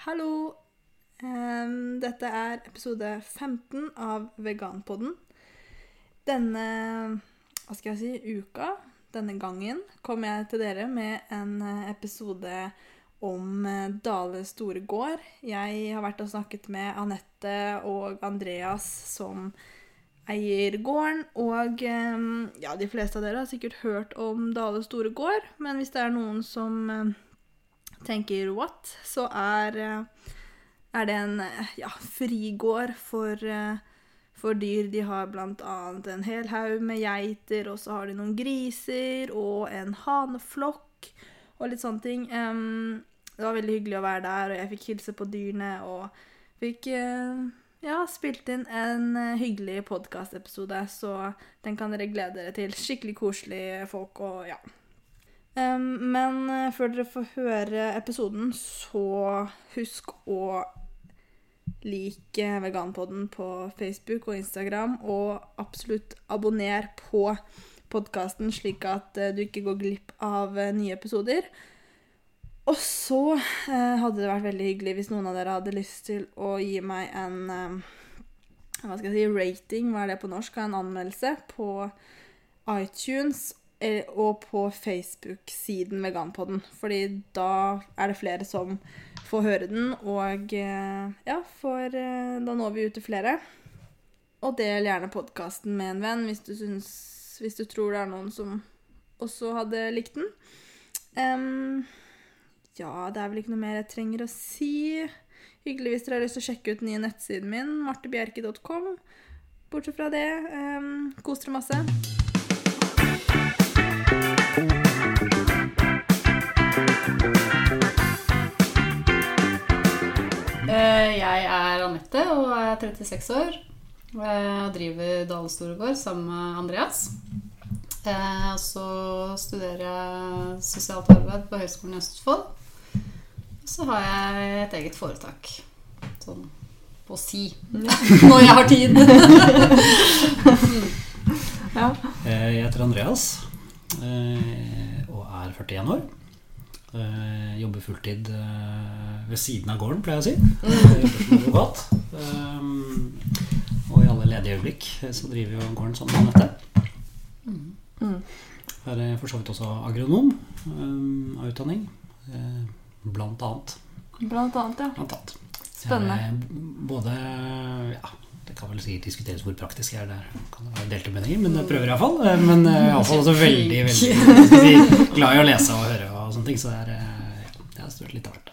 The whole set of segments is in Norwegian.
Hallo! Um, dette er episode 15 av Veganpodden. Denne hva skal jeg si, uka, denne gangen, kommer jeg til dere med en eh, episode om eh, Dale Store gård. Jeg har vært og snakket med Anette og Andreas som eier gården. Og ja, de fleste av dere har sikkert hørt om Dale Store gård, men hvis det er noen som tenker what, så er, eh, er det en eh, ja, frigård for, eh, for dyr. De har annet en hel haug med geiter, og så har de noen griser og en haneflokk og litt sånne ting. Um, det var veldig hyggelig å være der, og jeg fikk hilse på dyrene og fikk ja, spilt inn en hyggelig podkastepisode, så den kan dere glede dere til. Skikkelig koselige folk og ja. Men eh, før dere får høre episoden, så husk å like Veganpodden på Facebook og Instagram, og absolutt abonner på podkasten, slik at eh, du ikke går glipp av eh, nye episoder. Og så hadde det vært veldig hyggelig hvis noen av dere hadde lyst til å gi meg en hva skal jeg si, rating, hva er det på norsk, en anmeldelse på iTunes og på Facebook-siden Veganpodden. Fordi da er det flere som får høre den, og eh, ja, får, eh, da når vi ut til flere. Og del gjerne podkasten med en venn hvis du, syns, hvis du tror det er noen som også hadde likt den. Um, ja, det er vel ikke noe mer jeg trenger å si. Hyggelig hvis dere har lyst til å sjekke ut den nye nettsiden min, martebjerke.com. Bortsett fra det, um, kos dere masse. Anette og er 36 år. Og driver Dale Storegård sammen med Andreas. Eh, Og så studerer jeg sosialt arbeid på Høgskolen i Østfold. Og så har jeg et eget foretak. Sånn på si. Når jeg har tid. Ja. Eh, Jeg heter Andreas eh, og er 41 år. Eh, Jobber fulltid eh, ved siden av gården, pleier jeg å si. Jeg jobber som advokat. Eh, Og i alle ledige øyeblikk så driver jo gården sammen med Anette. Mm. Er eh, for så vidt også agronom av utdanning. Blant annet. Blant annet, ja. Blant annet. Spennende. Er Både ja, Det kan vel sikkert diskuteres hvor praktisk jeg er der. Kan det være delte meninger, men jeg prøver iallfall. Men er iallfall også veldig veldig skal si, glad i å lese og høre og sånne ting. Så det er, eh, det har vært litt av hvert.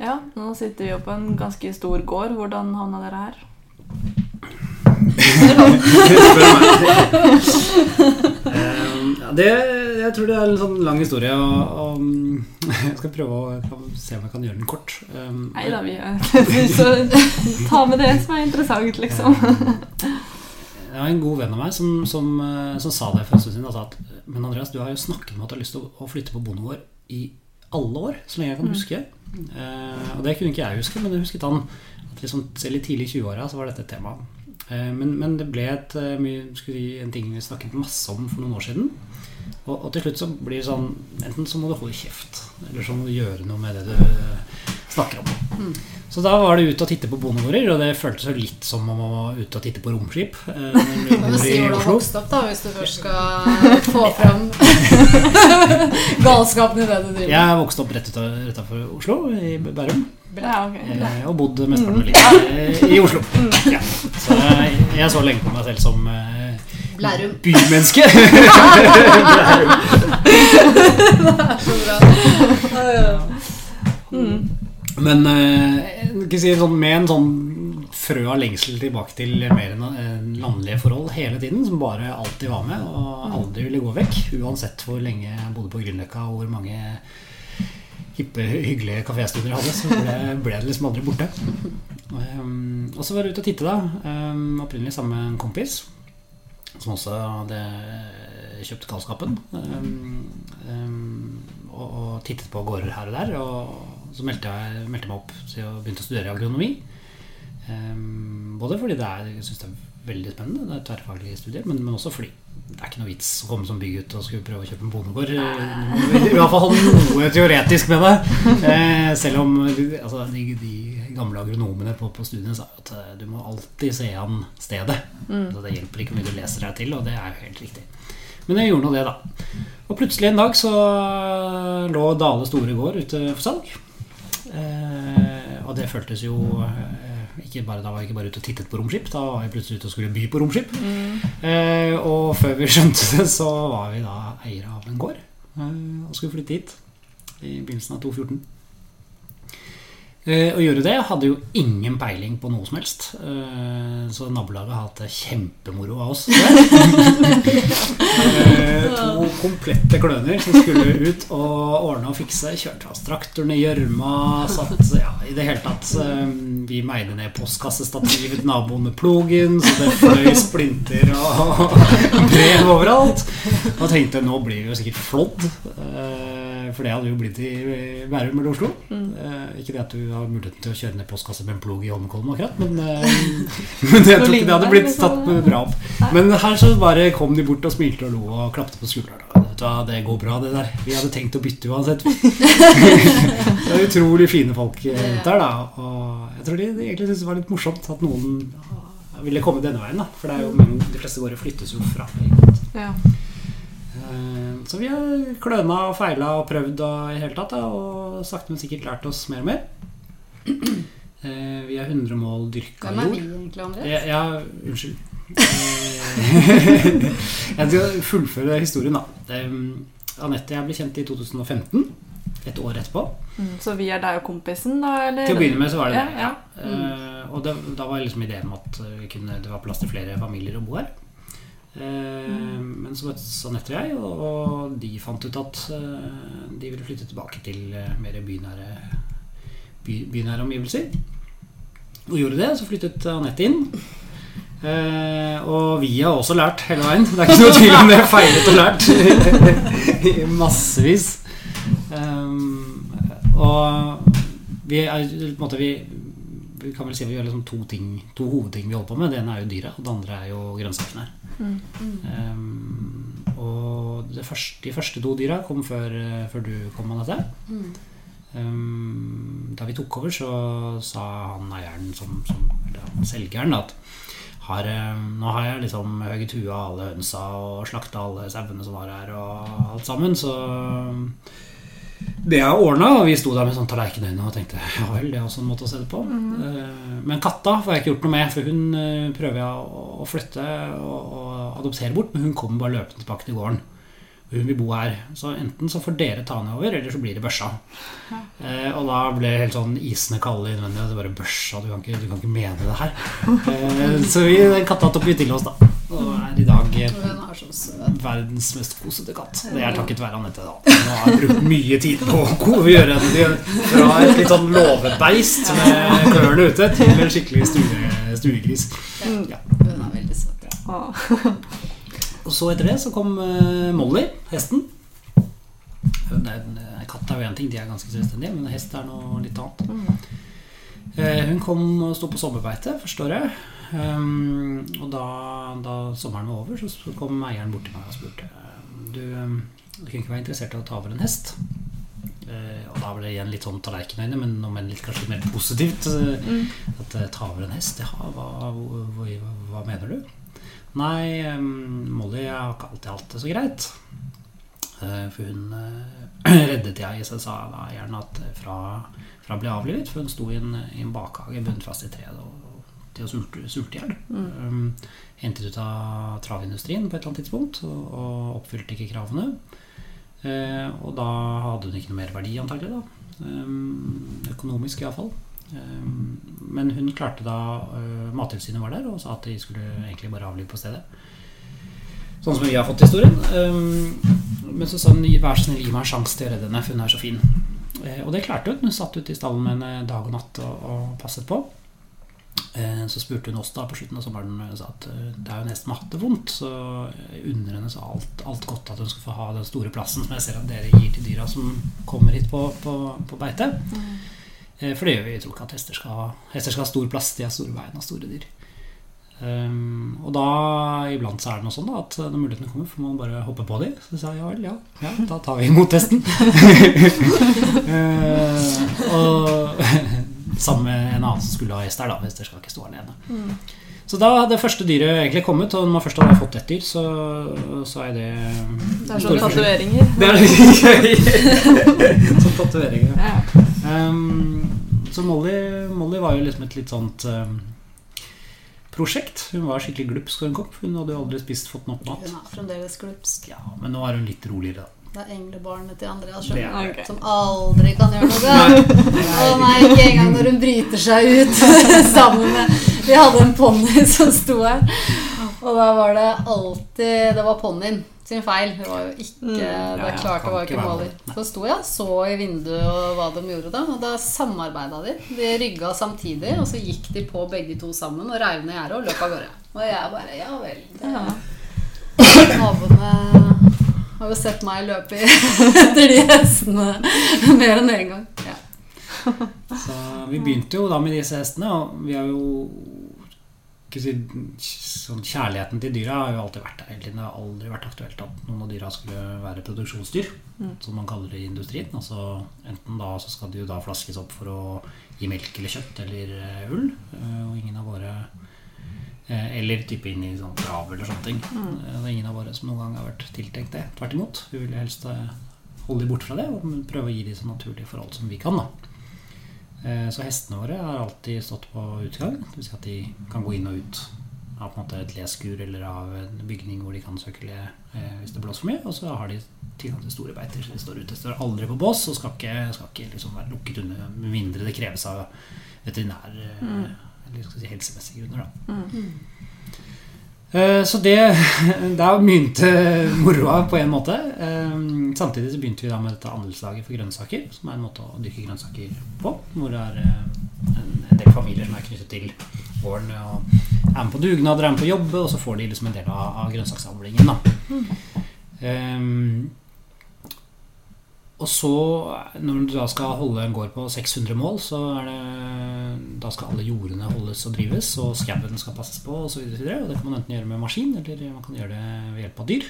Ja, nå sitter vi jo på en ganske stor gård. Hvordan havna dere her? Eh, ja, det, jeg tror det er en sånn lang historie, og, og jeg skal prøve å se om jeg kan gjøre den kort. Eh, Nei da, vi Så ta med det som er interessant, liksom. Det var en god venn av meg som, som, eh, som sa det for en stund siden. Altså at, men Andreas, du har jo snakket om at du har lyst til å, flytte på bondegård i alle år, så lenge jeg kan huske. Eh, og det kunne ikke jeg huske, men jeg husket han. At liksom, i tidlig 20-åra så var dette et tema. Eh, men, men det ble et, eh, si, en ting vi snakket masse om for noen år siden. Og, og til slutt så blir det sånn Enten så må du holde kjeft, eller så må du gjøre noe med det du eh, snakker om. Så da var det ut og titte på bondegårder, og det føltes jo litt som om å være ute og titte på romskip. eh, si hvor du har vokst opp, da, hvis du først skal få fram galskapen i det du driver med. Jeg vokste opp rett utafor Oslo, i Bærum. Ja, okay. eh, Og bodd mesteparten av livet eh, i Oslo. Ja. Så jeg, jeg så lenge på meg selv som bymenneske. Blærum. er Så bra. Men eh, si, sånn, med en sånn frø av lengsel tilbake til mer enn eh, landlige forhold hele tiden, som bare alltid var med og aldri ville gå vekk, uansett hvor lenge jeg bodde på Grünerløkka og hvor mange hippe, hyggelige kaféstunder jeg hadde, så ble, ble det liksom aldri borte. Um, og så var jeg ute og titte, da. Um, opprinnelig sammen med en kompis. Som også hadde kjøpt galskapen. Um, og, og tittet på gårder her og der. Og så meldte jeg meldte meg opp til å begynne å studere agronomi. Um, både fordi det er, jeg synes det er veldig spennende. Det er tverrfaglige studier, men, men også fordi det er ikke noe vits å komme som bygutt og skulle prøve å kjøpe en bondegård. I hvert fall noe teoretisk med det. Eh, selv om altså, de, de, gamle agronomene på, på studiene sa at eh, du må alltid se an stedet. Mm. Så det hjelper ikke mye du leser deg til, og det er jo helt riktig. Men jeg gjorde nå det, da. Og plutselig en dag så lå Dale Store gård ute for salg. Eh, og det føltes jo eh, ikke bare, Da var jeg ikke bare ute og tittet på romskip, da var jeg plutselig ute og skulle by på romskip. Mm. Eh, og før vi skjønte det, så var vi da eiere av en gård eh, og skulle flytte hit i begynnelsen av 2014. Å gjøre det hadde jo ingen peiling på noe som helst. Eh, så nabolaget har hatt det kjempemoro av oss. eh, to komplette kløner som skulle ut og ordne og fikse. Kjørte fast traktoren i gjørma. Ja, I det hele tatt eh, Vi meide ned postkassestativet naboen med plogen, så det fløy splinter og brev overalt. Og tenkte nå blir vi jo sikkert flådd. Eh, for det hadde jo blitt i Bærum eller Oslo. Mm. Eh, ikke det at du har muligheten til å kjøre ned postkasse med en plog i Holmenkollen, akkurat, men, eh, men jeg tror ikke det hadde blitt tatt bra opp. Men her så bare kom de bort og smilte og lo og klapte på skuldra. Det går bra, det der. Vi hadde tenkt å bytte uansett. det er utrolig fine folk rundt der, da. Og jeg tror de, de egentlig syntes det var litt morsomt at noen ville komme denne veien, da. For det er jo, de fleste våre flyttes jo fra. Ja. Eh, så vi har kløna og feila og prøvd og i hele tatt, da, og sakte, men sikkert lært oss mer og mer. Eh, vi har 100 mål dyrka jord. Hvem er vi egentlig, André? Ja, ja, unnskyld. Eh, jeg skal fullføre historien, da. Anette og jeg ble kjent i 2015. Et år etterpå. Mm, så vi er deg og kompisen, da? Eller? Til å begynne med så var det det. Ja, ja. Mm. Og det, da var liksom ideen om at det var plass til flere familier å bo her. Mm. Men så møttes Anette og jeg, og de fant ut at eh, de ville flytte tilbake til eh, mer bynære, by, bynære omgivelser. Og gjorde det. Så flyttet Anette inn. og vi har også lært hele veien. Det er ikke noe tvil om det. Feilet og lært. Massevis. og vi er måte vi, vi kan vel si vi gjør liksom to, ting, to hovedting vi holder på med. Det ene er jo dyra, og det andre er jo grønnsakene. Mm. Um, og første, de første to dyra kom før, før du kom, Anette. Mm. Um, da vi tok over, så sa han eieren, som, som, eller selgeren, at har, nå har jeg liksom høyet huet av alle hønsa og slakta alle sauene som var her, og alt sammen, så det er ordna, og vi sto der med sånn tallerkenøyne og tenkte ja vel, det er også en måte å se det på. Mm. Men katta får jeg ikke gjort noe med, for hun eh, prøver jeg å flytte og, adoptere bort, men hun kommer bare løpende tilbake til gården. Hun vil bo her. Så enten så får dere ta henne over, eller så blir det børsa. Ja. Eh, og da ble det helt sånn isende kalde innvendig. Det bare børsa, du kan ikke, du kan ikke mene det her. Så vi, katta tok vi til oss, da. Og er i dag verdens mest kosete katt. Det er takket være Anette, da. Nå har jeg brukt mye tid på å gjøre henne fra et litt sånn låvebeist med klørne ute til en skikkelig stue, stuegris. Ja. Hun er veldig søt. Og så etter det så kom uh, Molly, hesten. Er, katt er jo én ting, de er ganske selvstendige, men hest er noe litt annet. Mm. Uh, hun kom og sto på sommerbeite første året. Um, og da, da, sommeren var over, så kom eieren bort til meg og spurte du, um, du kunne ikke være interessert i å ta over en hest. Uh, og da ble det igjen litt sånn tallerkenøyne, men om enn litt kanskje mer positivt. Mm. At ta over en hest, ja, hva, hva, hva mener du? Nei, Molly har ikke alltid hatt det så greit. Uh, for hun eh, reddet jeg, så sa da gjerne at fra, fra å bli avlivet. For hun sto i en, i en bakhage bundet fast i treet og, til å sulte, i hjel. Mm. Um, hentet ut av travindustrien på et eller annet tidspunkt og, og oppfylte ikke kravene. Uh, og da hadde hun ikke noe mer verdi, antagelig. da um, Økonomisk, iallfall. Um, men hun klarte da uh, Mattilsynet var der og sa at de skulle egentlig bare avlive på stedet. Sånn som vi har fått historien. Um, men så sa hun vær så snill, gi meg en sjanse til å redde henne, for hun er så fin. Uh, og det klarte hun. Hun satt ute i stallen med henne dag og natt og, og passet på. Uh, så spurte hun oss da på slutten av sommeren og sa at det er jo nesten mattevondt. Så under henne sa alt, alt godt at hun skal få ha den store plassen som jeg ser at dere gir til dyra som kommer hit på, på, på beite. Mm. Eh, for det gjør vi. Vi tror ikke at hester skal hester skal ha stor plass. De har store bein og store dyr. Um, og da iblant så er det noe sånn da, at når mulighetene kommer, får man bare hoppe på dem. Så sa jeg ja vel, ja, ja, da tar vi imot testen. uh, og sammen med en annen som skulle ha hest her, da, hvis det skal ikke stå alene. Så da hadde det første dyret egentlig kommet, og når man først hadde fått ett dyr, så, så er det Det er sånn tatoveringer. Det er Sånn tatoveringer. ja. Ja. Um, så Molly, Molly var jo liksom et litt sånt um, prosjekt. Hun var skikkelig glupsk og en kopp. Hun hadde jo aldri spist fått nok mat. Hun er fremdeles glupsk. Ja, Men nå er hun litt roligere, da. Det er englebarnet til Andreas sjøl. er Som aldri kan gjøre noe galt. Å nei, ikke engang når hun bryter seg ut sammen med Vi hadde en ponni som sto her, og da var det alltid Det var ponnien sin feil. Det var jo ikke Mm. Det Ja, er klart det var ikke Molly. Molly. Så sto jeg og så i vinduet og hva de gjorde da, og da samarbeida de. De rygga samtidig, og så gikk de på begge to sammen og reiv ned gjerdet og løp av gårde. Og jeg bare Ja vel. Det er Naboene har jo sett meg løpe i- etter de hestene mer enn én gang. Ja. Så vi begynte jo da med disse hestene, og vi har jo ikke si, sånn Kjærligheten til dyra har jo alltid vært der. Det har aldri vært aktuelt at noen av dyra skulle være produksjonsdyr, Mm. som man kaller det i industrien. Altså Enten da så skal de jo da flaskes opp for å gi melk eller kjøtt eller eh, ull, eh, og ingen av våre eller type inn i sånn trav eller sånne ting. Mm. Det er ingen av våre som noen gang har vært tiltenkt det. Tvert imot. Vi vil helst eh, holde de bort fra det og prøve å gi de så naturlige forhold som vi kan. da Eh, Så hestene våre har alltid stått på utgang. Vil si at de kan gå inn og ut av på en måte et leskur eller av en bygning hvor de kan søke le eh, hvis det blåser for mye. Og så har de tilgang til store beiter. Så de står ute. Står aldri på bås og skal ikke, skal ikke liksom være lukket under med mindre det kreves av veterinær eh, eller skal si helsemessige grunner. da Mm. Eh, Så det Da begynte moroa på en måte. Eh, Samtidig så begynte vi da med dette andelslaget for grønnsaker, som er en måte å dyrke grønnsaker på. Hvor det er eh, en del familier som er knyttet til gården og er med på dugnader, er med på jobb, og så får de liksom en del av, av grønnsaksavlingen. da Eh, og så, når du da skal holde en gård på 600 mål, så er det Da skal alle jordene holdes og drives, og skauen skal passes på, osv. Og, så videre, og det kan man enten gjøre med maskin, eller man kan gjøre det ved hjelp av dyr.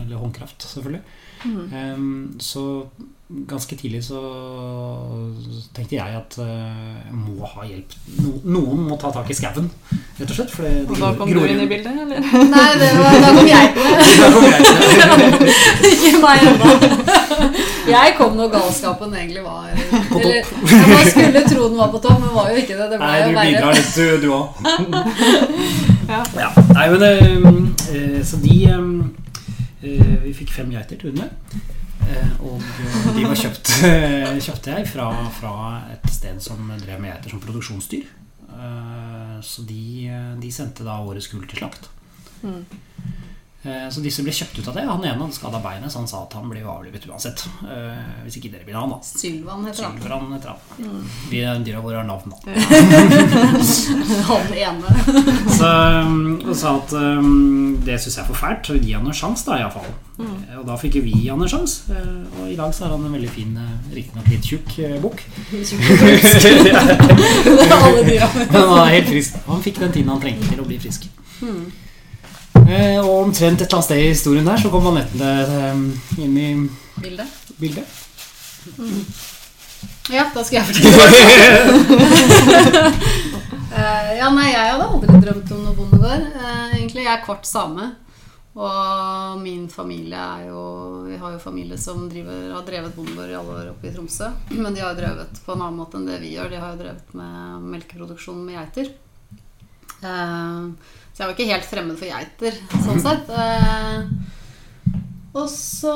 Eller håndkraft, selvfølgelig. Mm. Um, så ganske tidlig så tenkte jeg at eh, jeg må ha hjelp. No, noen må ta tak i skauen, rett og slett. For det, Og da kom du inn i bildet, eller? Nei, det var, da kom jeg på det. Ikke meg ennå. Jeg kom når galskapen egentlig var Eller ja, Man skulle tro den var på topp, men var jo ikke det. Det ble Nei, du bidrar litt, du- du òg. Ja. Ja. Nei, men eh, eh, Så de Vi fikk fem geiter til hundene. Eh, og eh, de var kjøpt, eh, kjøpte jeg fra, fra et sted som drev med geiter som produksjonsdyr. Eh, så de, eh, de sendte da årets kull til slakt. Mm. Eh, Så disse ble kjøpt ut av det. Han ene hadde skada beinet, så han sa at han blir avlivet uansett. Eh, Hvis ikke dere vil ha han, da. Sylvan heter han. Sylvan heter han. Mm. Vi dyra våre har navn, da. Han ene. Så han sa at um, det syns jeg er for fælt, så gi han en sjanse, da, iallfall. Mm. Eh, Og da fikk vi han en sjanse, eh, og i dag så har han en veldig fin, eh, riktignok litt tjukk eh, bukk. Men han er helt frisk. Han fikk den tiden han trengte til å bli frisk. Hmm. Eh, Og omtrent et eller annet sted i historien der så kom Anette eh, inn i bildet. bildet. Ja, da skal jeg fortelle. Eh, ja, nei, jeg hadde aldri drømt om noe bondegård. Eh, egentlig, jeg er kvart same. Og min familie er jo Vi har jo familie som driver, har drevet bondegård i alle år oppe i Tromsø. Men de har jo drevet på en annen måte enn det vi gjør. De har jo drevet med melkeproduksjon med geiter. Eh, så jeg var ikke helt fremmed for geiter, sånn sett. Eh, og så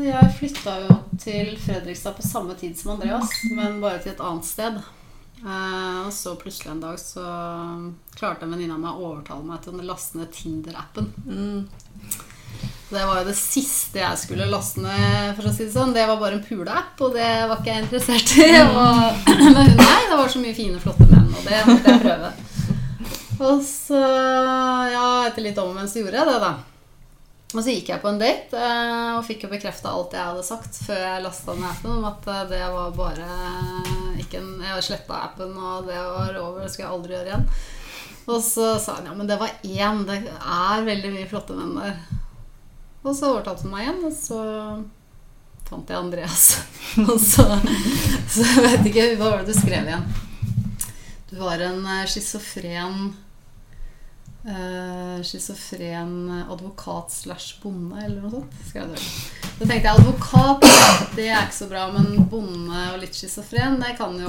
Jeg flytta jo til Fredrikstad på samme tid som Andreas, men bare til et annet sted. Eh, og så plutselig en dag så klarte en venninne av meg å overtale meg til å laste ned Tinder-appen. Mm. Det var jo det siste jeg skulle laste ned, for å si det sånn. Det var bare en puleapp, og det var ikke jeg interessert i. Og, men hun nei, det var så mye fine, flotte menn, og det måtte jeg prøve. Og så, ja, etter litt om mens gjorde jeg det, da. Og så gikk jeg på en date eh, og fikk jo bekrefta alt jeg hadde sagt før jeg lasta ned appen, om at eh, det var bare ikke en Jeg sletta appen, og det var over, det skulle jeg aldri gjøre igjen. Og så sa han ja, men det var én. Det er veldig mye flotte menn der. Og så overtalte hun meg igjen, og så fant jeg Andreas. og så, så jeg vet ikke Hva var det du skrev igjen? Du var en eh, schizofren uh, Schizofren advokat slash bonde, eller noe sånt. Skrev du. Da tenkte jeg advokat, det er ikke så bra, men bonde og litt schizofren, det kan jo.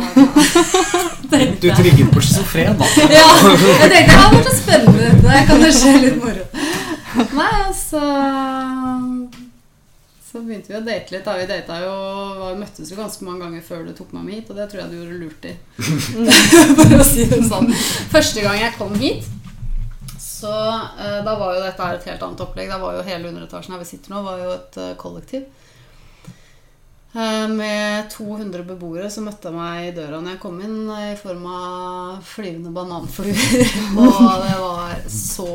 Du trigget på schizofren, da. Ja, jeg tenkte ja, det var så spennende. Det kan jo skje litt moro. Nei, altså Så begynte vi å date litt. da Vi data jo var, møttes jo ganske mange ganger før du tok meg med hit, og det tror jeg du gjorde lurt i. For å si det sånn. Første gang jeg kom hit, så eh, da var jo dette her et helt annet opplegg. Da var jo hele underetasjen her vi sitter nå, var jo et uh, kollektiv. Eh, Med 200 beboere som møtte meg i døra når jeg kom inn, i form av flyvende bananfluer. Og det var så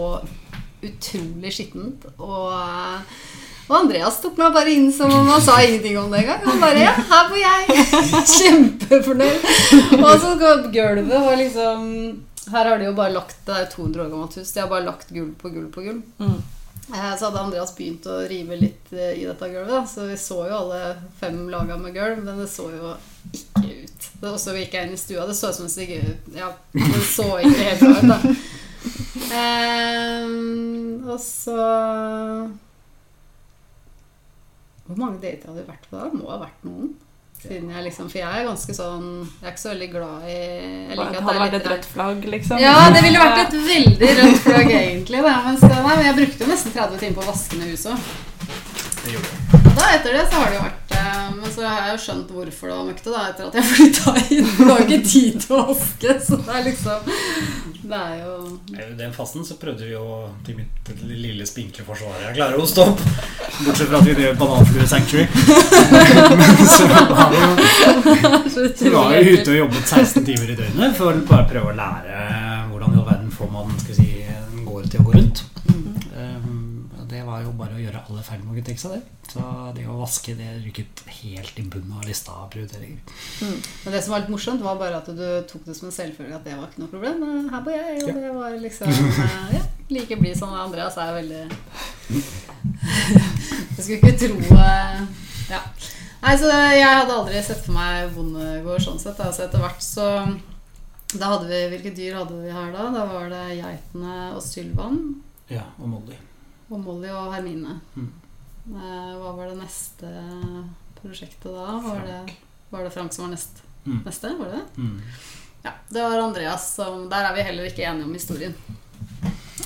utrolig skittent. Og, eh, og Andreas tok meg bare inn som om han sa ingenting om det engang. Han bare Ja, her bor jeg. Kjempefornøyd. Og så gulvet var liksom Her har de jo bare lagt Det er jo 200 år gammelt hus. De har bare lagt gulv på gulv på gulv. Mm. Eh, Så hadde Andreas begynt å rive litt eh, i dette gulvet. Da. Så vi så jo alle fem laga med gulv, men det så jo ikke ut. Det også gikk jeg inn i stua. Det så ut som stygge Ja, det så ikke helt bra ut, da. Um, og så Hvor mange dater hadde du vært på da? Det må ha vært noen. Siden jeg liksom, For jeg er ganske sånn Jeg er ikke så veldig glad i jeg Det liker at det hadde vært et rødt flagg, liksom. ja, det ville vært et veldig rødt flagg egentlig. Da. Men, skal, nei, men jeg brukte jo nesten 30 timer på å vaske ned huset. Og da etter det så har det jo vært eh, jeg har jo skjønt hvorfor det var møkte da, etter at jeg flytta inn. Det var ikke tid til å vaske, så det er liksom Det er jo I den fasten så prøvde vi jo til mitt lille spinkle forsvar Jeg klarer å stoppe! Bortsett fra at vi drev Bananflue Sanctuary. Men så var vi jo Vi var jo ute og jobbet 16 timer i døgnet for å bare prøve å lære hvordan i all verden får man skal si, en gård til å gå rundt. Var jo bare å gjøre alle feil tenke seg det. Så det å vaske det rykket helt i bunnen av lista av prioriteringer. Men det som var litt morsomt, var bare at du tok det som en selvfølge at det var ikke noe problem. Her bor jeg, og Ja. det var liksom eh, Ja, like blid som Andreas er veldig Jeg skulle ikke tro eh, Ja. Nei, så jeg hadde aldri sett for meg bondegård sånn sett. Altså etter hvert så Da hadde vi Hvilke dyr hadde vi her da? Da var det geitene og Sylvan. Ja, og Molly. Og Molly og Hermine. Mm. Eh, Hva var det neste prosjektet da? Var det, var det Frank som var nest, Mm. neste? Var det det? Mm. Ja, det var Andreas som Der er vi heller ikke enige om historien.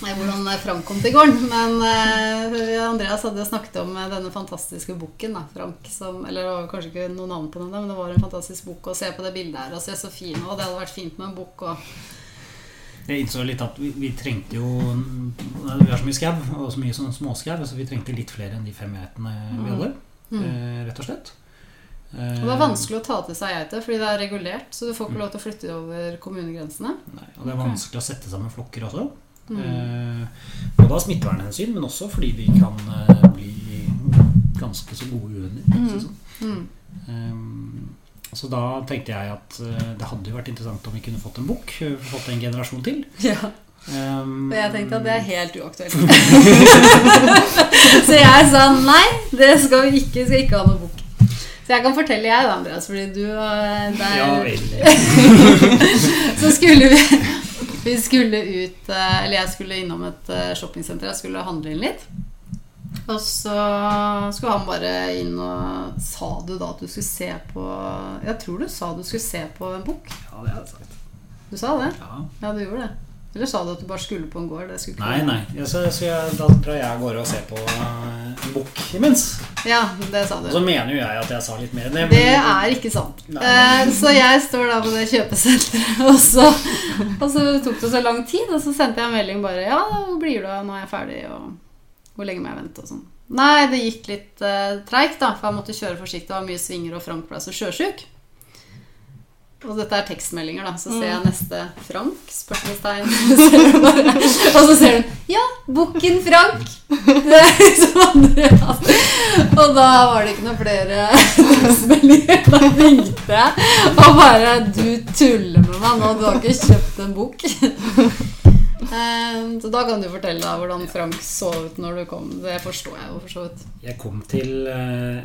Hvordan Frank kom til gården. Men uh, Andreas hadde jo snakket om eh, denne fantastiske boken. Da, Frank, som, eller det var kanskje ikke noe navn på den, men det var en fantastisk bok. Og se på det bildet her og se så fin Og det hadde vært fint med en bok. Og, Jeg innså litt at vi, vi trengte jo Vi har så mye skau, og så mye sånn småskau, så vi trengte litt flere enn de fem geitene vi hadde. Mm. Eh, rett og slett. Eh, og det er vanskelig å ta til seg geiter, fordi det er regulert. Så du får ikke lov til å flytte over kommunegrensene. Nei, og det er vanskelig å sette sammen flokker også. Mm. Eh, både av smittevernhensyn, men også fordi vi kan eh, bli ganske så gode uvenner. det sånn. Mm. Eh, så da tenkte jeg at eh, det hadde jo vært interessant om vi kunne fått en bok. eh, Fått en generasjon til. Ja. Um, Og jeg tenkte at det er helt uaktuelt. så jeg sa nei, det skal vi ikke. Vi skal ikke ha noen bok. Så jeg kan fortelle jeg, da, Andreas, fordi du og der, ja vel. Så skulle vi Vi skulle ut eh, Eller jeg skulle innom et eh, shoppingsenter. Jeg skulle handle inn litt. Og så skulle han bare inn og Sa du da at du skulle se på Jeg tror du sa du skulle se på en bok. Ja, det hadde jeg sagt. Du sa det? Ja. Ja, du gjorde det. Eller sa du at du bare skulle på en gård? Nei, nei. Ja, så, så jeg, da drar jeg av gårde og ser på eh, en bok imens. Ja, det sa du. Og så mener jo jeg at jeg sa litt mer enn det. Det er ikke sant. Eh, så jeg står da på det kjøpesenteret, og så, og så tok det så lang tid. Og så sendte jeg en melding bare Ja, hvor blir du av? Nå er jeg ferdig, og hvor lenge må jeg vente? Og sånn. Nei, det gikk litt uh, treigt, da, for jeg måtte kjøre forsiktig. Det var mye svinger, og Frank ble så sjøsjuk. Og dette er tekstmeldinger, da. Så ser jeg neste Frank? Spørsmålstegn. Og så ser hun Ja, bukken Frank! Andreas. Og da var det ikke noe flere tekstmeldinger. Da ringte jeg og bare Du tuller med meg nå, du har ikke kjøpt en bok. Eh, Så da kan du fortelle da hvordan Frank så ut når du kom. Det forstår jeg jo for så vidt. Jeg kom til eh,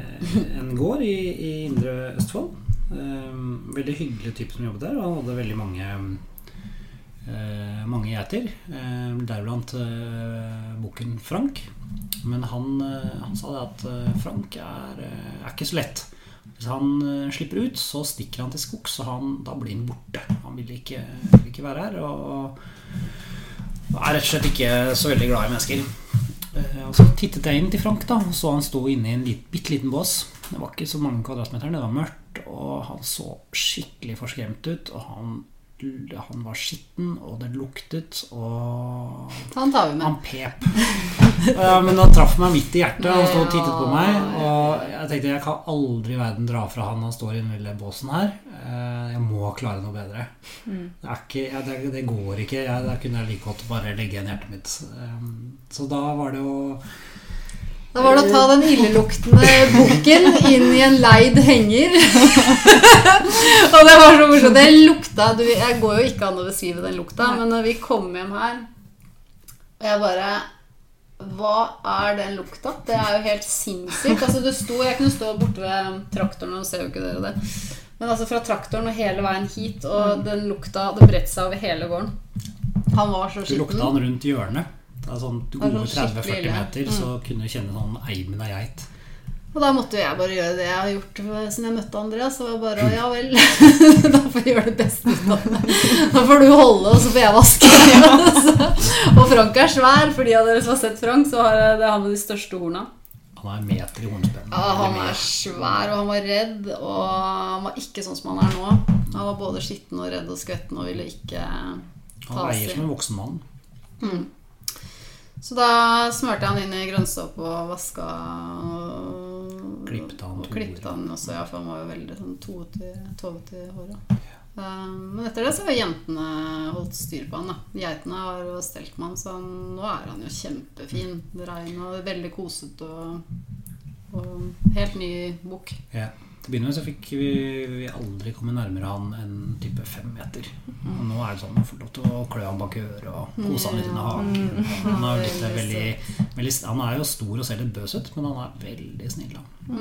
en gård i, i Indre Østfold. Eh, veldig hyggelig type som jobbet der, og hadde veldig mange mange geiter. Deriblant bukken Frank. Men han, han sa det at Frank er, er ikke så lett. Hvis han slipper ut, så stikker han til skogs, og han, da blir han borte. Han vil ikke, vil ikke være her. Og er rett og slett ikke så veldig glad i mennesker. Eh, Og så tittet jeg inn til Frank, da og så han sto inne i en lit, bitte liten bås. Det var ikke så mange kvadratmeter, det var mørkt, og han så skikkelig forskremt ut. Og han, han var skitten, og det luktet, og Han tar vi med. han pep. Ja, men han traff meg midt i hjertet. Han stod og tittet på meg. Og jeg tenkte jeg kan aldri i verden dra fra han han står i den lille båsen her. Eh, Jeg må klare noe bedre. Det, er ikke, ja, det, det går ikke. Jeg, da kunne jeg like godt bare legge igjen hjertet mitt. Eh, Så da var det å Da var det å ta den illeluktende bukken inn i en leid henger. og det var så morsomt. Det lukta du, Jeg går jo ikke an å beskrive den lukta, men når vi kom hjem her Og jeg bare Hva er den lukta? Det er jo helt sinnssykt. Altså, du sto, jeg kunne stå borte ved traktoren, og ser jo ikke dere det. Men altså fra traktoren og hele veien hit, og den lukta Det bredte seg over hele gården. Han var så Du skitten. lukta han rundt hjørnet. Er er gode sånn 30-40 meter, meter, så kunne du kjenne sånn eimen av geit. Og da måtte jo jeg bare gjøre det jeg har gjort siden jeg møtte Andreas. Så var bare ja vel, da får jeg gjøre det beste ut av det. Da får du holde, og så får jeg vaske. og Frank er svær. For de av dere som har sett Frank, så har det er han med de største horna. Han er en meter i hornspennet. Ja, han er svær, og han var redd. Og han var ikke sånn som han er nå. Han var både skitten og redd og skvetten og ville ikke Han veier som en voksen mann. Så da smørte jeg han inn i grønnsåpe og vaska Klippet han og klippet han også, ja, for han var jo veldig sånn tovete i håret. Um, men etter det så har jentene holdt styr på han. da Geitene har jo stelt med han, så han, nå er han jo kjempefin. Rein og veldig kosete og, og helt ny bukk. Ja. Til å begynne med så fikk vi, vi aldri komme nærmere han enn type fem meter. Og nå er det sånn man får lov til å klø han bak øret og kose han litt under haken. Han er, litt, veldig, veldig, han er jo stor og ser litt bøs ut, men han er veldig snill. Da.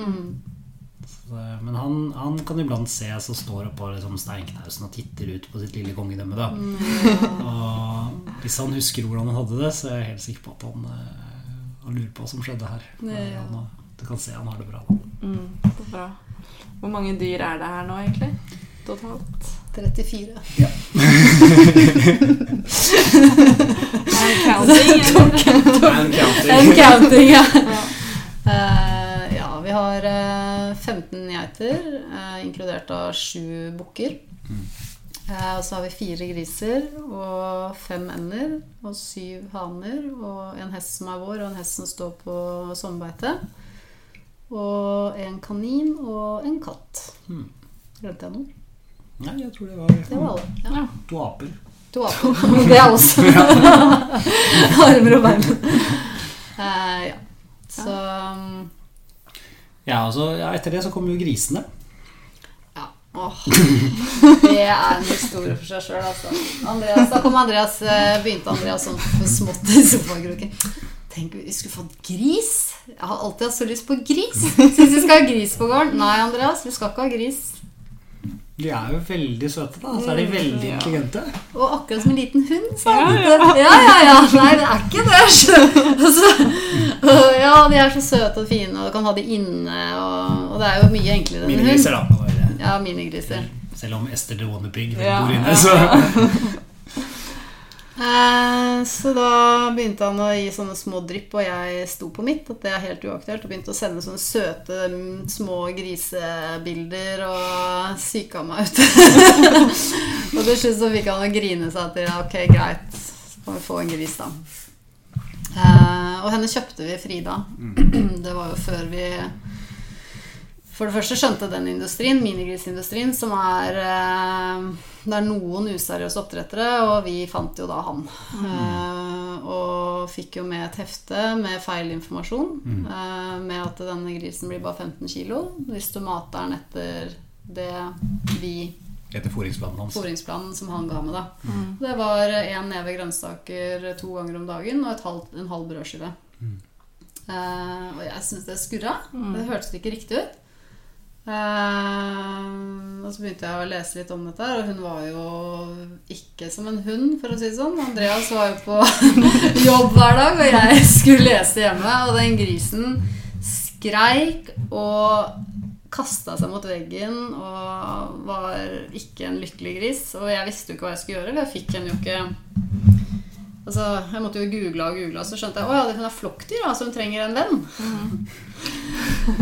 Så, men han, han kan iblant se så står oppå liksom steinknausen og titter ut på sitt lille kongedømme. Da. Og hvis han husker hvordan han hadde det, så er jeg helt sikker på at han, eh, han lurer på hva som skjedde her. Han, du kan se han har det bra. Da. Mm, så bra. Hvor mange dyr er det her nå, egentlig? Totalt? 34. Ja. counting. And counting. En counting, ja. Uh, ja, vi har uh, 15 geiter, uh, inkludert av sju bukker. Eh, og så har vi fire griser og fem ender og syv haner og en hest som er vår, og en hest som står på sommerbeite. Og en kanin og en katt. Mm. Glemte jeg noe? Nei, jeg tror det var Det var alle. Ja. to aper. To aper. Det er også. Armer og bein. Uh, ja. Så um, Ja, altså, ja, etter det så kommer jo grisene. Ja. Åh. Det er en historie for seg sjøl, altså. Andreas, da kom Andreas, eh, begynte Andreas sånn smått i sofakroken. Tenk vi skulle fått gris. Jeg har alltid hatt så lyst på gris. Syns vi skal ha gris på gården. Nei, Andreas, vi skal ikke ha gris. De er jo veldig søte, da. Så er de veldig intelligente. Og akkurat som en liten hund, sa han. Ja, ja, ja. Nei, det er ikke det. Altså, ja, de er så søte og fine, og du kan ha de inne, og, og det er jo mye enklere enn en hund. Minigriser, da. Ja, minigriser. Selv om Ester the Wannapig Ja, bor inne, ja. så Eh, så da begynte han å gi sånne små drypp, og jeg sto på mitt, at det er helt uaktuelt, og begynte å sende sånne søte, mm, små grisebilder og psyka meg ut. og til slutt så fikk han å grine seg til ok, greit, så kan vi få en gris, da. Eh, og henne kjøpte vi Frida. det var jo før vi for det første skjønte den industrien, minigrisindustrien, som er eh, Det er noen useriøse oppdrettere, og vi fant jo da han. Eh, og fikk jo med et hefte med feil informasjon. eh, med at denne grisen blir bare 15 kilo hvis du mater den etter det vi Etter foringsplanen hans. Foringsplanen som han ga meg. da. Det var én neve grønnsaker to ganger om dagen og et halvt, en halv brødskive. Mm. Eh, og jeg syntes det skurra. Det hørtes ikke riktig ut. Eh, og så begynte jeg å lese litt om dette, og hun var jo ikke som en hund, for å si det sånn. Andreas var jo på jobb hver dag, og jeg skulle lese hjemme, og den grisen skreik og kasta seg mot veggen og var ikke en lykkelig gris. Og jeg visste jo ikke hva jeg skulle gjøre, for jeg fikk henne jo ikke Altså, Jeg måtte jo google og google, og så skjønte jeg at hun er flokkdyr, altså hun trenger en venn.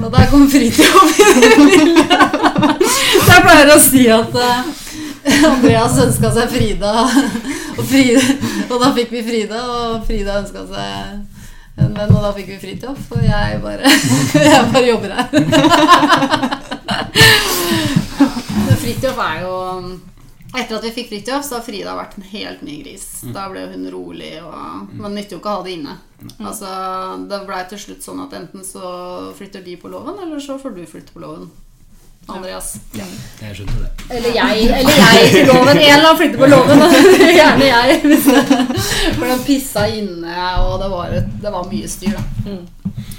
Og der kom Fridtjof inn i bildet. Så jeg pleier å si at uh, Andreas ønska seg Frida, og, Frida, og da fikk vi Frida, og Frida ønska seg en venn, og da fikk vi Fridtjof. Og jeg bare, jeg bare jobber her. Fridtjof er jo Etter at vi fikk Fridtjof, så har Frida vært en helt ny gris. Da ble hun rolig, og man nytter jo ikke å ha det inne. Altså, Det blei til slutt sånn at enten så flytter de på låven, eller så får du flytte på låven. Andreas. Ja, jeg skjønte det. Eller jeg, eller jeg til loven. En eller annen flytter på loven. Gjerne jeg. For de pissa inne, og det var, et, det var mye styr, da.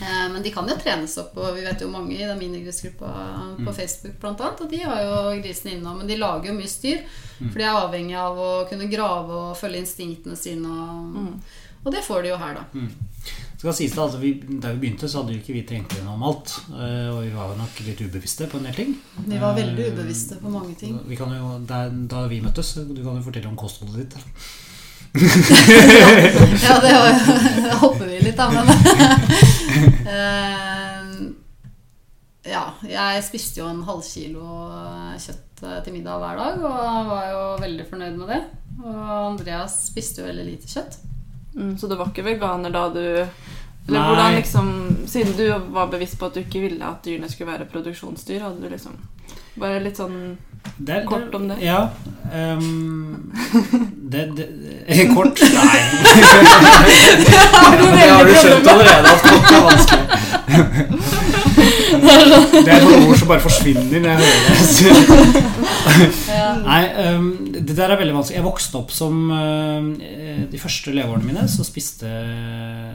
Eh, Men de kan jo trenes opp, og vi vet jo mange i den minigrisgruppa på Facebook blant annet, og de har jo grisene inne, men de lager jo mye styr. For de er avhengig av å kunne grave og følge instinktene sine, og, og det får de jo her, da. Skal sies det, altså vi, Da vi begynte, så hadde jo ikke vi tenkt gjennom alt. eh, Og vi var nok litt ubevisste på en del ting. Vi var veldig ubevisste på mange ting. Vi kan jo, da, da vi møttes, du kan jo fortelle om kostholdet ditt. Ja, det var Da hopper vi litt, da, men eh, Ja, jeg spiste jo en halvkilo kjøtt eh, til middag hver dag, og var jo veldig fornøyd med det. Og Andreas spiste jo veldig lite kjøtt. Mm, så du var ikke veganer da du Eller Nei. hvordan liksom Siden du var bevisst på at du ikke ville at dyrene skulle være produksjonsdyr, hadde du liksom Bare litt sånn Det er- Kort om det. Ja. Um, det, det, eh, Kort? Nei. det har du skjønt allerede at kort er vanskelig. Det er noen ord som bare forsvinner når jeg hører det. Nei, um, det der er veldig vanskelig. Jeg vokste opp som uh, De første leveårene mine så spiste,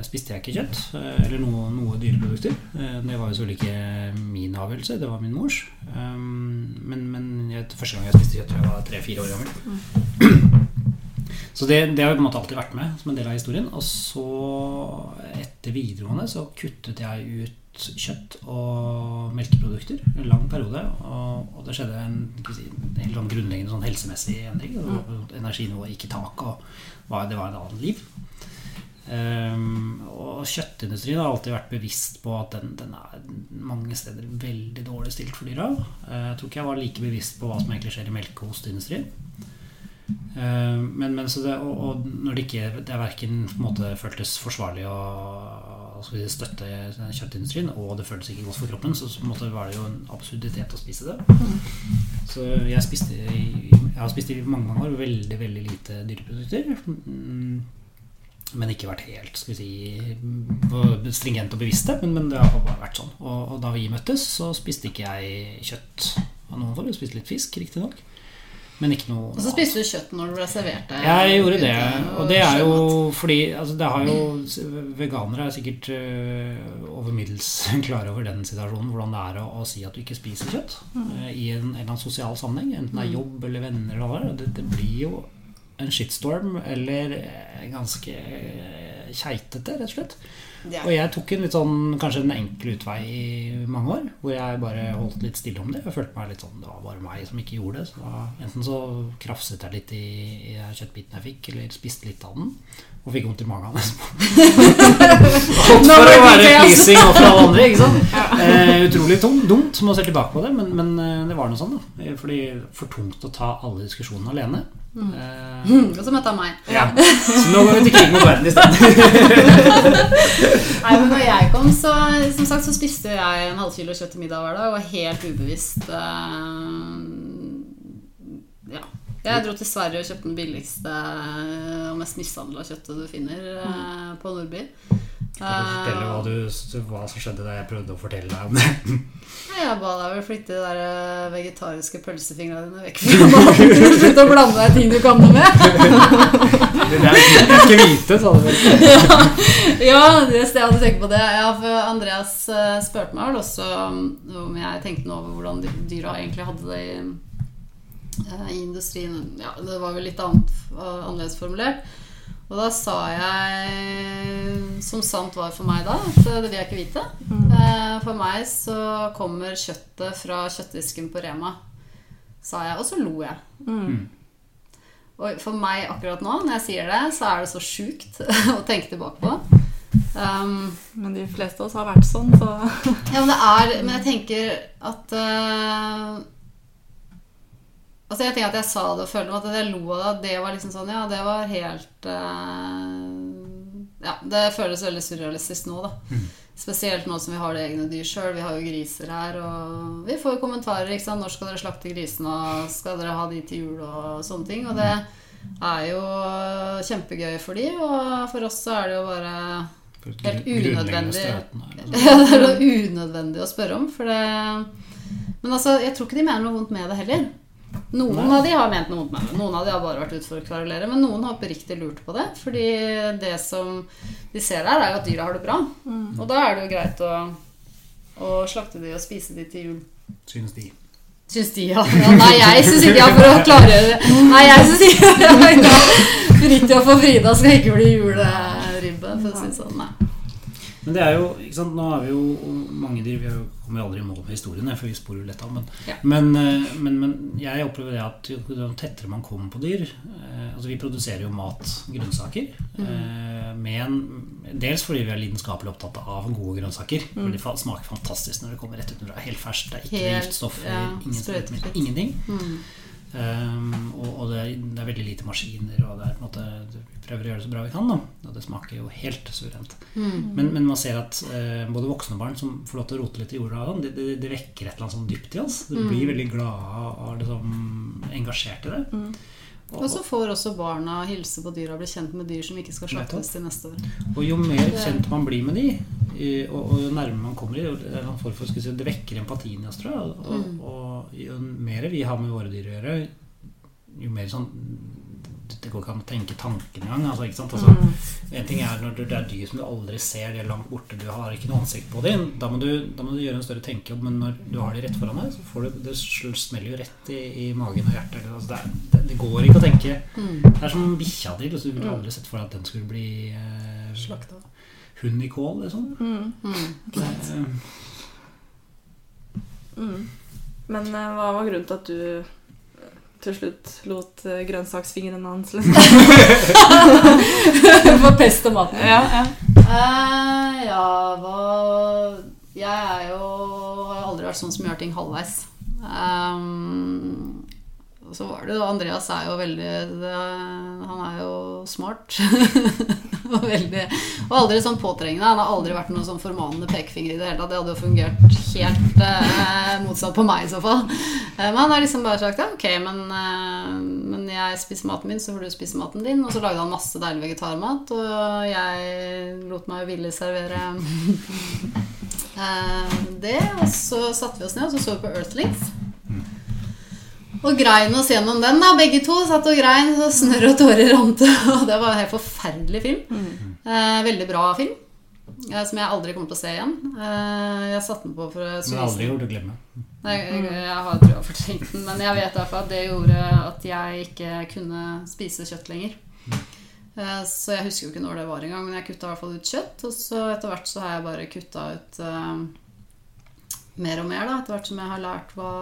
spiste jeg ikke kjøtt. Uh, eller noe, noe dyreprodukter. Uh, det var jo selvfølgelig ikke min avgjørelse, det var min mors. Um, men men jeg, første gang jeg spiste kjøtt, jeg var tre-fire år gammel. Så det, det har jo på en måte alltid vært med som en del av historien. Og så, etter videregående, så kuttet jeg ut kjøtt og melkeprodukter en lang periode. Og, og det skjedde en, si, en helt sånn grunnleggende sånn helsemessig endring. Og Energinivået gikk i tak, og det var et annet liv. Um, og kjøttindustrien har alltid vært bevisst på at den, den er mange steder veldig dårlig stilt for dyra. Uh, jeg tror ikke jeg var like bevisst på hva som egentlig skjer i melke- og ostindustrien. Eh, Men, men så det, og, og når det ikke det er verken føltes forsvarlig å si, støtte kjøttindustrien, og det føltes ikke godt for kroppen, så så måte var det jo en absurditet å spise det. Så jeg spiste jeg har spist i mange mange år veldig veldig lite dyreprodukter. Mm, Men ikke vært helt skal vi si, stringent og bevisst, men, men det har bare vært sånn. Og, og da vi møttes, så spiste ikke jeg kjøtt av noen form. Jeg spiste litt fisk, riktignok. Men ikke noe Og så spiste du kjøtt når du ble servert det. jeg gjorde det, og det er jo fordi altså det har jo Veganere er sikkert uh, over middels klare over den situasjonen, hvordan det er å, å si at du ikke spiser kjøtt uh, i en, en eller annen sosial sammenheng, enten det er jobb eller venner eller hva det. Det, blir jo en shitstorm eller øh, ganske keitete, rett og slett. Ja. Og jeg tok en litt sånn, kanskje en enkel utvei i mange år, hvor jeg bare holdt litt stille om det. Jeg følte meg litt sånn, det var bare meg som ikke gjorde det. Så da, enten så krafset jeg litt i, i kjøttbiten jeg fikk, eller spiste litt av den. Og fikk vondt i magen. Alt for å være pleasing overfor alle andre, ikke sant? Eh, utrolig tung, dumt med å se tilbake på det, men, men eh, det var noe sånn, da. Eh, Fordi for tungt å ta alle diskusjonene alene. Eh, Mm, Og så møtte han meg. ja. Så nå går vi til krig mot verden isteden. Nei, men når jeg kom, så som sagt, så spiste jeg en halvkilo kjøtt til middag hver dag. Og var helt ubevisst eh. Jeg dro til Sverige og kjøpte den billigste og mest mishandla kjøttet du finner mm. på Nordby. Kan du fortelle hva, du, hva som skjedde da jeg prøvde å fortelle deg om det? Jeg ba deg vel flytte de der eh, vegetariske pølsefingrene dine vekk fra maten. Slutt å blande deg ting du kan noe med. Det er ikke hvite, sa du vel. Ja, det jeg hadde tenkt på det. Ja, for Andreas eh, spurte meg vel også om jeg tenkte noe over hvordan dyra egentlig hadde det i, eh, i industrien. Ja, det var vel litt annet, eh, annerledes formulert. Og da sa jeg, som sant var for meg da, at det vil jeg ikke vite. Eh, For meg så kommer kjøttet fra kjøttdisken på Rema, sa jeg, og så lo jeg. Mm. Og for meg akkurat nå, når jeg sier det, så er det så sjukt å tenke tilbake på. Um, Men de fleste av oss har vært sånn, så ja, men det er Men jeg tenker at eh, Altså jeg tenker at jeg sa det og følte meg at jeg lo av det. Det var liksom sånn Ja, det var helt uh, Ja, det føles veldig surrealistisk nå, da. Spesielt nå som vi har det egne dyr sjøl. Vi har jo griser her, og vi får jo kommentarer. ikke sant? 'Når skal dere slakte grisene?' og 'Skal dere ha de til jul?' og sånne ting. Og det er jo kjempegøy for de, og for oss så er det jo bare Helt unødvendig. Ja, det er unødvendig å spørre om. For det Men altså, jeg tror ikke de mener noe vondt med det heller. Noen Nei. av de har ment noe med det. Noen av de har bare vært ute for å kverulere. Men noen har oppriktig lurt på det. Fordi det som de ser der, er jo at dyra har det bra. Og da er det jo greit å, å slakte de og spise de til jul. Syns de. Syns de, ja. ja. Nei, jeg syns ikke jeg for å klargjøre det. Nei, jeg syns ikke ja, Fridtjof og Frida skal ikke bli juleribbe, for å si det sånn. Nei. Men det er jo, ikke sant, nå har vi jo mange dyr Vi har jo- kommer aldri i mål med historiene, for vi sporer lett av. Men, Ja. men, eh, men, men jeg opplever det at jo tettere man kommer på dyr eh, Altså Vi produserer jo mat, grønnsaker. eh, med en, dels fordi vi er lidenskapelig opptatt av gode grønnsaker. For de smaker fantastisk når det kommer rett utenfra. Helt ferskt. Det er ikke Helt, giftstoffer, ja, ingen ingenting. Mm. Um, og og det, er, det er veldig lite maskiner, og det er på en måte vi prøver å gjøre det så bra vi kan. da Og det smaker jo helt suverent. Mm. Men, men man ser at uh, både voksne og barn som får lov til å rote litt i jorda, det, det, det vekker et eller annet sånn dypt i oss. Du blir veldig glade og liksom engasjert i det. Og, Og så får også barna hilse på dyra og bli kjent med dyr som ikke skal slaktes til neste år. og jo mer kjent man blir med de, og, og jo nærmere man kommer i det, det er vekker empatien i oss, tror jeg. Og, Mm. og jo mer vi har med våre dyr å gjøre, jo mer sånn det går ikke an å tenke tanken engang. Altså, ikke sant? Altså, En ting er når det er dyr som du aldri ser, de er langt borte, du har ikke noe ansikt på dem. Da må du, da må du gjøre en større tenkejobb, men når du har de rett foran deg, så får du, det smeller jo rett i, i magen og hjertet. Altså, det, er, det, det går ikke å tenke Mm. Det er som bikkja di. liksom, Du ville aldri sett for deg at den skulle bli eh, Slakta. hund i kål, liksom. mm. Mm. Det, Mm. Men eh, hva var grunnen til at du eh, til slutt lot uh, grønnsaksfingrene hans liksom For pest og maten. Ja, ja. Uh, ja, hva Jeg er jo har aldri vært sånn som gjør ting halvveis. Um, så var det jo Andreas er jo veldig Han er jo smart. og veldig Og aldri sånn påtrengende. Han har aldri vært noen sånn formanende pekefinger i det hele tatt. Det hadde jo fungert helt eh, motsatt på meg i så fall. Eh, men han har liksom bare sagt ja, ok, men, eh, men jeg spiser maten min, så får du spise maten din. Og så lagde han masse deilig vegetarmat, og jeg lot meg villig servere eh, det. Og så satte vi oss ned og så så vi på Earthlings. Og grein oss gjennom den, da. Begge to satt og grein, så snørr og tårer rant. Og det var en helt forferdelig film. Eh, veldig bra film. eh, som jeg aldri kommer til å se igjen. Eh, jeg satte den på for å men aldri gjort å glemme. Nei, jeg, jeg har tror jeg har fortrengt den, men jeg vet fall at det gjorde at jeg ikke kunne spise kjøtt lenger. Eh, Så jeg husker jo ikke når det var engang, men jeg kutta i hvert fall ut kjøtt. Og så etter hvert så har jeg bare kutta ut eh, mer og mer, da, etter hvert som jeg har lært hva,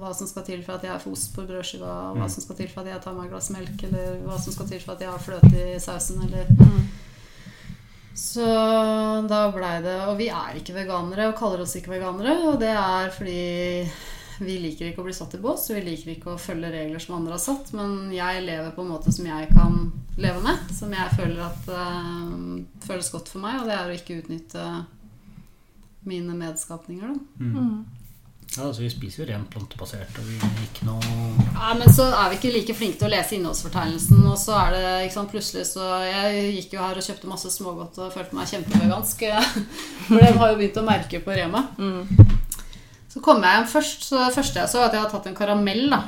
hva som skal til for at jeg får ost på brødskiva, hva som skal til for at jeg tar meg et glass melk, eller hva som skal til for at jeg har fløte i sausen, eller så da blei det Og vi er ikke veganere og kaller oss ikke veganere. Og det er fordi vi liker ikke å bli satt i bås, og vi liker ikke å følge regler som andre har satt. Men jeg lever på en måte som jeg kan leve med, som jeg føler at øh, føles godt for meg. Og det er å ikke utnytte mine medskapninger, da. Mm. Ja, altså Vi spiser jo rent plantebasert, og vi ikke noe Ja, Men så er vi ikke like flinke til å lese innholdsfortegnelsen. Og så er det ikke sant, plutselig så Jeg gikk jo her og kjøpte masse smågodt og følte meg kjempevegansk. For de har jo begynt å merke på Rema. Så kom jeg hjem først, så det første jeg så, var at jeg hadde tatt en karamell. da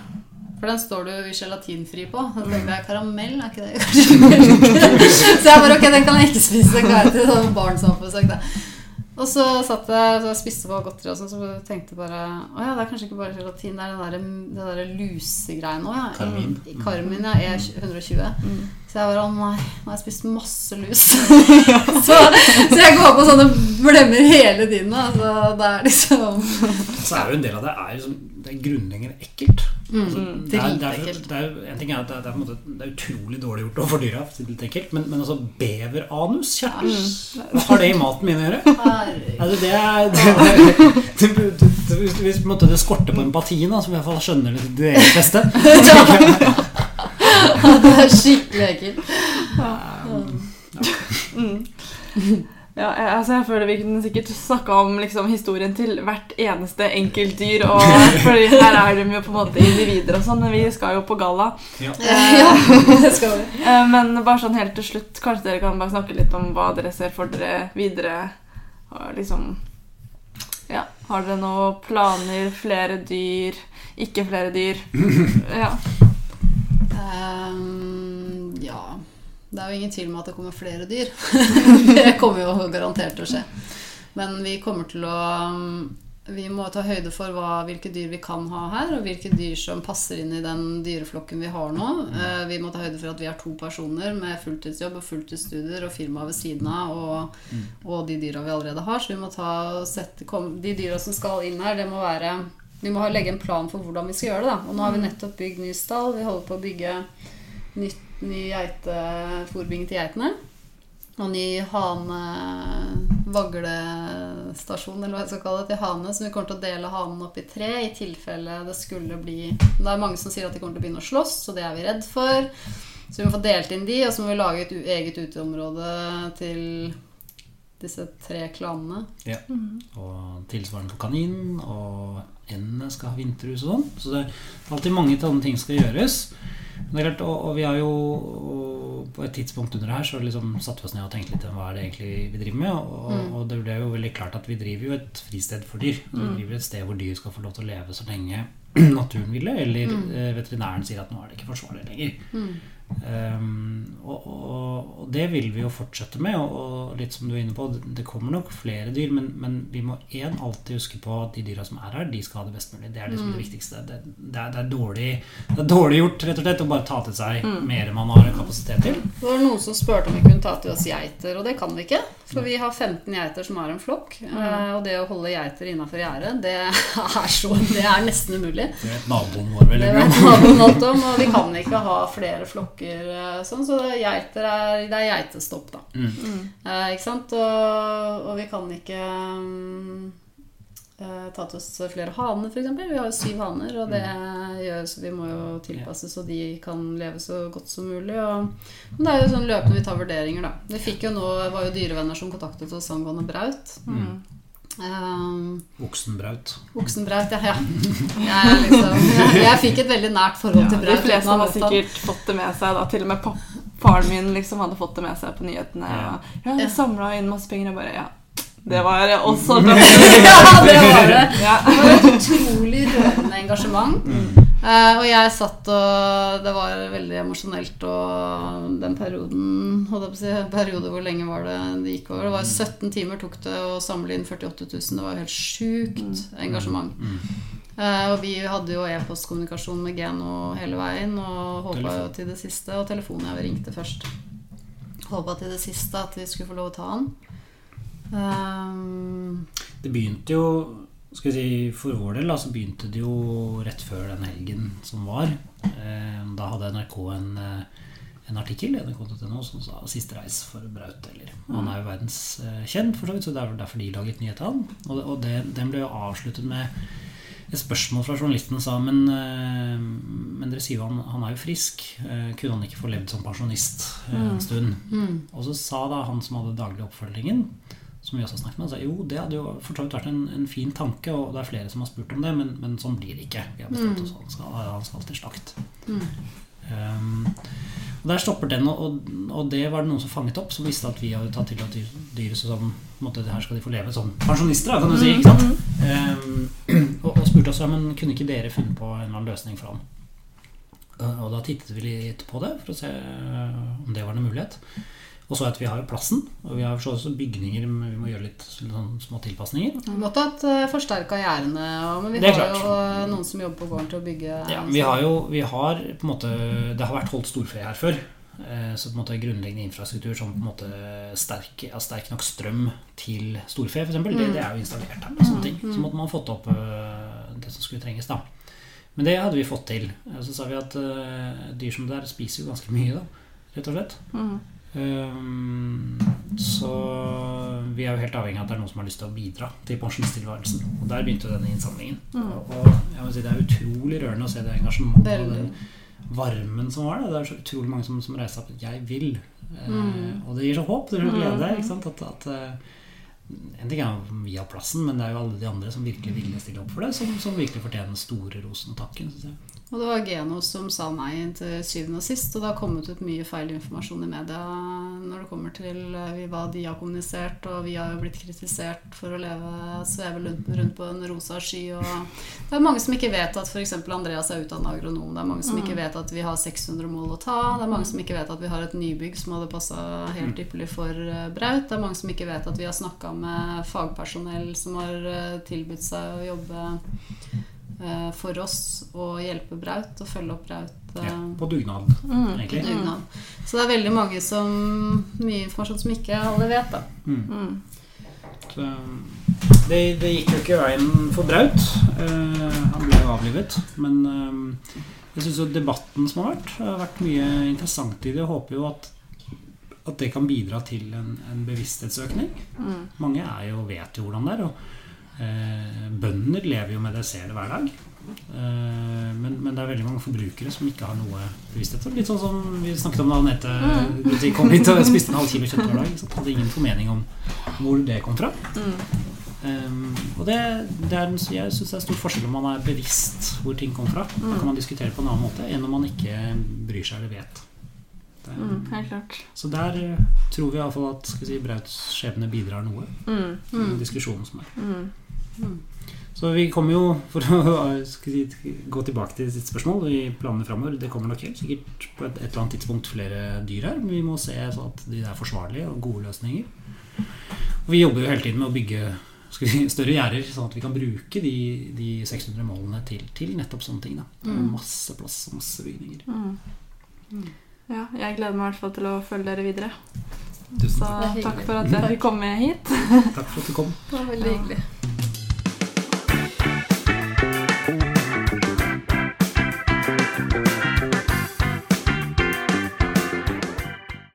For den står du gelatinfri på. Så tenkte jeg karamell, er ikke det kanskje melk? Så jeg bare ok, den kan jeg ikke spise. Den kan jeg til sånn barn som har det. Og så satt jeg så jeg spiste på godteri og sånn, så tenkte jeg bare Å ja, det er kanskje ikke bare gelatin, det er den der, det der lusegreiene òg, ja. Karmin. I- Karmin, ja. E120. Så jeg bare Å nei, nå har jeg spist masse lus. så, så jeg går på sånne blemmer hele tiden. Altså, Så det er liksom Så er jo en del av det er liksom, det er grunnleggende ekkelt. Altså, mm, det, er, det, er, det, er, en ting er at det er, det er, måte, det er utrolig dårlig gjort overfor dyra, det men, men altså beveranus, kjære, hva har det i maten min å gjøre? Altså, det er det, det, det, det, Hvis det skorter på empatien, da, som i hvert fall skjønner det det deres beste det er skikkelig ekkelt. Ja, jeg, altså jeg føler Vi kunne sikkert snakka om liksom, historien til hvert eneste enkeltdyr. Og, fordi her er de jo på en måte individer og sånn, men vi skal jo på galla. ja. Ja, det skal vi. Eh, Men bare sånn helt til slutt, kanskje dere kan bare snakke litt om hva dere ser for dere videre. Og liksom Ja, har dere noen planer? Flere dyr? Ikke flere dyr? Ja. Ehm, ja Det er jo ingen tvil om at det kommer flere dyr. det kommer jo garantert til å skje. Men vi kommer til å um, Vi må ta høyde for hva, hvilke dyr vi kan ha her, og hvilke dyr som passer inn i den dyreflokken vi har nå. Eh, vi må ta høyde for at vi er to personer med fulltidsjobb og fulltidsstudier og firma ved siden av, og, og de dyra vi allerede har. Så vi må ta, sette, kom, de dyra som skal inn her, det må være vi må legge en plan for hvordan vi skal gjøre det. da. Og nå har vi nettopp bygd ny stall. Vi holder på å bygge nytt, ny geite, til geitene. Og ny hane-vaglestasjon, eller hva jeg skal kalle det, til hane. Så vi kommer til å dele hanen opp i tre i tilfelle det skulle bli Det er mange som sier at de kommer til å begynne å slåss, så det er vi redd for. Så vi må få delt inn de, og så må vi lage et eget uteområde til disse tre klanene. Ja. Og tilsvarende for kaninen, og endene skal ha vinterhus og sånn. Så det er alltid mange sånne ting skal gjøres. Er klart, og, og vi har jo på et tidspunkt under her så liksom satte vi oss ned og tenkte litt om hva er det egentlig vi driver med. Og, og det ble jo veldig klart at vi driver jo et fristed for dyr. Vi driver et sted hvor dyr skal få lov til å leve så lenge naturen ville, eller mm. veterinæren sier at nå er det ikke forsvarlig lenger. Um, og, og, og det vil vi jo fortsette med, og, og litt som du er inne på, det, det kommer nok flere dyr, men, men vi må én alltid huske på at de dyra som er her, de skal ha det best mulig. Det er liksom det viktigste. Det, det, er, det, er dårlig, det er dårlig gjort rett og slett å bare ta til seg mer enn man har kapasitet til. Det var noen som spurte om vi kunne ta til oss geiter, og det kan vi ikke. For vi har 15 geiter som er en flokk. mm. Og det å holde geiter innafor gjerdet, det Det er nesten umulig. Det vet naboen vår Det vet naboen om, og vi kan ikke ha flere flokker eh, sånn, så det er geiter er, det er geitestopp, da. Mm. Eh, ikke sant? Og, og vi kan ikke um, eh, ta til oss flere haner, f.eks. Vi har jo syv haner, og det gjør så vi må jo tilpasse så de kan leve så godt som mulig. Og, men det er jo sånn løpende vi tar vurderinger, da. Vi fikk jo nå, var jo dyrevenner som kontaktet oss angående braut. Um, Oksenbraut. Oksenbraut, ja. ja. Jeg, liksom, jeg, jeg fikk et veldig nært forhold til braut. De fleste har sikkert fått det med seg. Da. Til og med faren min liksom hadde fått det med seg på nyhetene. Ja. Ja, ja Ja. jeg samla inn masse penger. Jeg bare Ja, det var også Ja, det var det. Ja. Det var et utrolig rørende engasjement. Eh, og jeg satt og Det var veldig emosjonelt og den perioden holdt si, periode hvor lenge var det det gikk over? Det var 17 timer tok det å samle inn 48 000. Det var jo helt sjukt engasjement. Uh, og vi hadde jo e-postkommunikasjon med Geno hele veien og håpa jo til det siste. Og telefonen jeg ringte først. Håpa til det siste at vi skulle få lov å ta han. Um, Det begynte jo skal si, For vår del da, så begynte det jo rett før den helgen som var. Eh, Da hadde NRK en, eh, en artikkel nrk.no som sa 'Siste reis for Braut'. Eller. Han er jo verdenskjent, for så vidt, så det er derfor de laget nyhet av han. Og, og det, den ble jo avsluttet med et spørsmål fra journalisten sa men, eh, men dere sier jo han, han er jo frisk. Eh, Kunne han ikke få levd som pensjonist eh, en stund? mm. Og så sa da han som hadde daglig oppfølgingen, som vi også har snakket med, sa jo, det hadde jo for så vidt vært en, en fin tanke, og det er flere som har spurt om det, men, men sånn blir det ikke. Vi har bestemt Mm. oss for at han skal, han skal til slakt. Mm. Um, og Der stopper den, og, og, og det var det noen som fanget opp, som visste at vi hadde tatt til at dyr- dyret så sånn, måte, her skal de få leve som pensjonister, da, kan du si. ikke sant? Um, og, og spurte oss ja, men kunne ikke dere funnet på en eller annen løsning for ham. Og da tittet vi litt på det for å se om det var en mulighet. Og så at vi har jo plassen, og vi har så også bygninger men vi må gjøre litt sånn små tilpasninger. Vi måtte hatt uh, forsterka gjerdene, og- men vi har klart. jo eh, noen som jobber på gården til å bygge Ja, vi har jo vi har på en måte Det har vært holdt storfe her før. Eh, Så på en måte grunnleggende infrastruktur som på en måte sterk, ja, sterk nok strøm til storfe, f.eks., det, det er jo installert her. Og sånne ting. Så måtte man fått opp eh, det som skulle trenges. da Men det hadde vi fått til. Eh, Så sa vi at uh, dyr som det der spiser jo ganske mye, da, rett og slett. Mm. Um, så vi er jo helt avhengig av at det er noen som har lyst til å bidra til pensjonisttilværelsen. Og der begynte jo denne innsamlingen. Og, og jeg må si det er utrolig rørende å se det engasjementet og den varmen som var der. Det er så utrolig mange som, som reiser opp 'jeg vil'. Eh, Mm. og det gir så håp. Det gir så glede. Ikke sant? At, at, eh, en ting er om vi har plassen, men det er jo alle de andre som virkelig ville stille opp for det, som, som virkelig fortjener den store rosen og takken. Synes jeg. Og det var Geno som sa nei til syvende og sist, og det har kommet ut mye feil informasjon i media når det kommer til eh, hva de har kommunisert, og vi har jo blitt kritisert for å leve sveve rundt på en rosa sky. Og det er mange som ikke vet at f.eks. Andreas er utdanna agronom. Det er mange som ikke vet at vi har 600 mål å ta. Det er mange som ikke vet at vi har et nybygg som hadde passa helt ypperlig for eh, Braut. Det er mange som ikke vet at vi har snakka med fagpersonell som har eh, tilbudt seg å jobbe for oss å hjelpe Braut og følge opp Braut. eh, Ja, på dugnad, Mm. egentlig. dugnad. Så det er veldig mange som Mye informasjon som ikke alle vet, da. Mm. Mm. Så, det, det gikk jo ikke veien for Braut. Eh, han ble jo avlivet. Men eh, jeg syns jo debatten som har vært, har vært mye interessant i det. Jeg håper jo at, at det kan bidra til en, en bevissthetsøkning. Mm. Mange er jo, vet jo hvordan det er. Og eh, bønder lever jo med det, det hver dag. Eh, men, men det er veldig mange forbrukere som ikke har noe bevissthet. Litt sånn som vi snakket om da Anette kom hit og spiste en halv kilo kjøtt hver dag. Så hadde ingen formening om hvor det kom fra. Mm. Um, og det, det er, jeg syns det er stor forskjell om man er bevisst hvor ting kommer fra. Da kan man diskutere på en annen måte enn om man ikke bryr seg eller vet. Det, Mm. Helt klart. Så der eh, tror vi iallfall at si, Brauts skjebne bidrar noe Mm. den diskusjonen som er. Mm. Så vi kommer jo, for å skal si, gå tilbake til sitt spørsmål i planene framover Det kommer nok helt sikkert på et, et eller annet tidspunkt flere dyr her, men vi må se så at de er forsvarlige og gode løsninger. Og vi jobber jo hele tiden med å bygge skal vi si, større gjerder, sånn at vi kan bruke de, de 600 målene til, til nettopp sånne ting. Da. Mm. Masse plass og masse bygninger. Mm. Ja, jeg gleder meg i hvert fall til å følge dere videre. Tusen takk. Det er takk for at jeg fikk komme hit. Takk for at du kom. Det var veldig hyggelig.